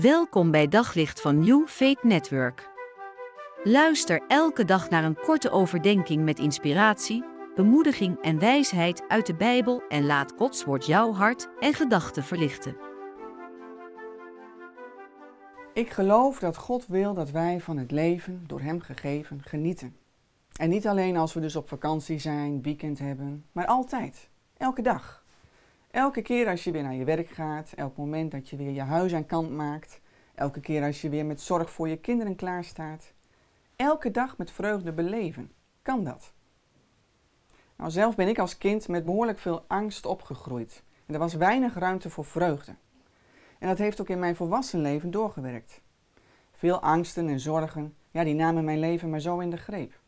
Welkom bij Daglicht van New Faith Network. Luister elke dag naar een korte overdenking met inspiratie, bemoediging en wijsheid uit de Bijbel en laat Gods woord jouw hart en gedachten verlichten. Ik geloof dat God wil dat wij van het leven, door Hem gegeven, genieten. En niet alleen als we dus op vakantie zijn, weekend hebben, maar altijd, elke dag. Elke keer als je weer naar je werk gaat, elk moment dat je weer je huis aan kant maakt, elke keer als je weer met zorg voor je kinderen klaarstaat, elke dag met vreugde beleven, kan dat. Nou, zelf ben ik als kind met behoorlijk veel angst opgegroeid en er was weinig ruimte voor vreugde. En dat heeft ook in mijn volwassen leven doorgewerkt. Veel angsten en zorgen, ja, die namen mijn leven maar zo in de greep.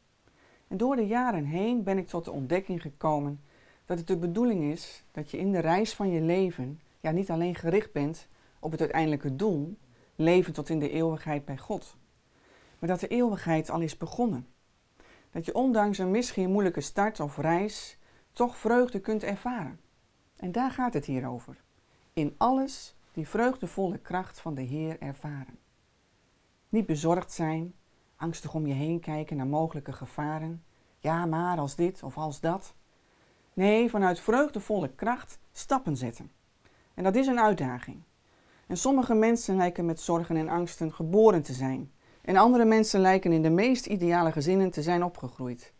En door de jaren heen ben ik tot de ontdekking gekomen dat het de bedoeling is dat je in de reis van je leven ja, niet alleen gericht bent op het uiteindelijke doel, leven tot in de eeuwigheid bij God, maar dat de eeuwigheid al is begonnen. Dat je ondanks een misschien moeilijke start of reis toch vreugde kunt ervaren. En daar gaat het hier over. In alles die vreugdevolle kracht van de Heer ervaren. Niet bezorgd zijn, angstig om je heen kijken naar mogelijke gevaren. Ja, maar als dit of als dat. Nee, vanuit vreugdevolle kracht stappen zetten. En dat is een uitdaging. En sommige mensen lijken met zorgen en angsten geboren te zijn. En andere mensen lijken in de meest ideale gezinnen te zijn opgegroeid.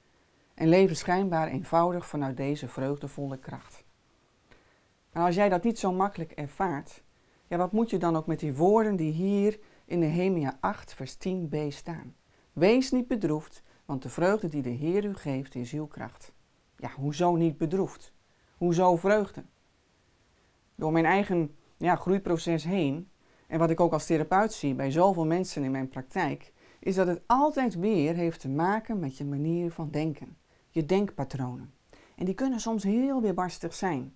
En leven schijnbaar eenvoudig vanuit deze vreugdevolle kracht. Nou, als jij dat niet zo makkelijk ervaart, ja, wat moet je dan ook met die woorden die hier in Nehemia 8, vers 10b staan? Wees niet bedroefd, want de vreugde die de Heer u geeft is uw kracht. Ja, hoezo niet bedroefd? Hoezo vreugde? Door mijn eigen ja, groeiproces heen, en wat ik ook als therapeut zie bij zoveel mensen in mijn praktijk, is dat het altijd weer heeft te maken met je manier van denken, je denkpatronen. En die kunnen soms heel weerbarstig zijn.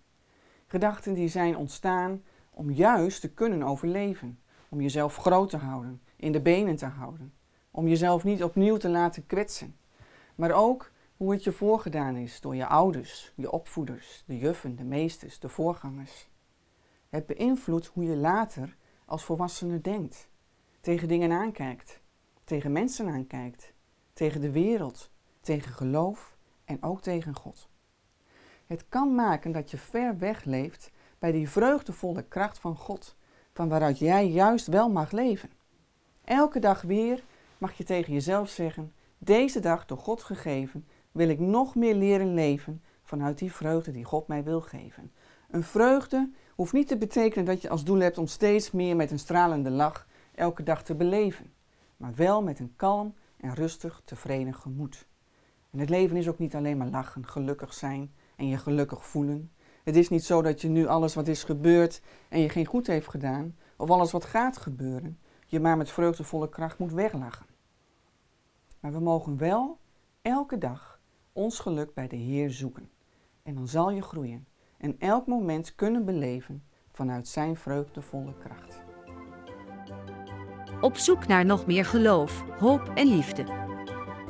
Gedachten die zijn ontstaan om juist te kunnen overleven, om jezelf groot te houden, in de benen te houden, om jezelf niet opnieuw te laten kwetsen, maar ook hoe het je voorgedaan is door je ouders, je opvoeders, de juffen, de meesters, de voorgangers. Het beïnvloedt hoe je later als volwassene denkt, tegen dingen aankijkt, tegen mensen aankijkt, tegen de wereld, tegen geloof en ook tegen God. Het kan maken dat je ver weg leeft bij die vreugdevolle kracht van God, van waaruit jij juist wel mag leven. Elke dag weer mag je tegen jezelf zeggen: Deze dag door God gegeven, wil ik nog meer leren leven vanuit die vreugde die God mij wil geven. Een vreugde hoeft niet te betekenen dat je als doel hebt om steeds meer met een stralende lach elke dag te beleven, maar wel met een kalm en rustig tevreden gemoed. En het leven is ook niet alleen maar lachen, gelukkig zijn en je gelukkig voelen. Het is niet zo dat je nu alles wat is gebeurd en je geen goed heeft gedaan, of alles wat gaat gebeuren, je maar met vreugdevolle kracht moet weglachen. Maar we mogen wel elke dag ons geluk bij de Heer zoeken. En dan zal je groeien en elk moment kunnen beleven vanuit Zijn vreugdevolle kracht. Op zoek naar nog meer geloof, hoop en liefde.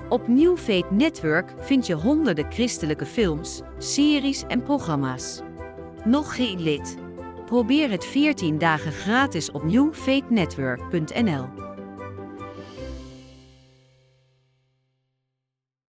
Op New Faith Network vind je honderden christelijke films, series en programma's. Nog geen lid? Probeer het 14 dagen gratis op newfaithnetwork.nl.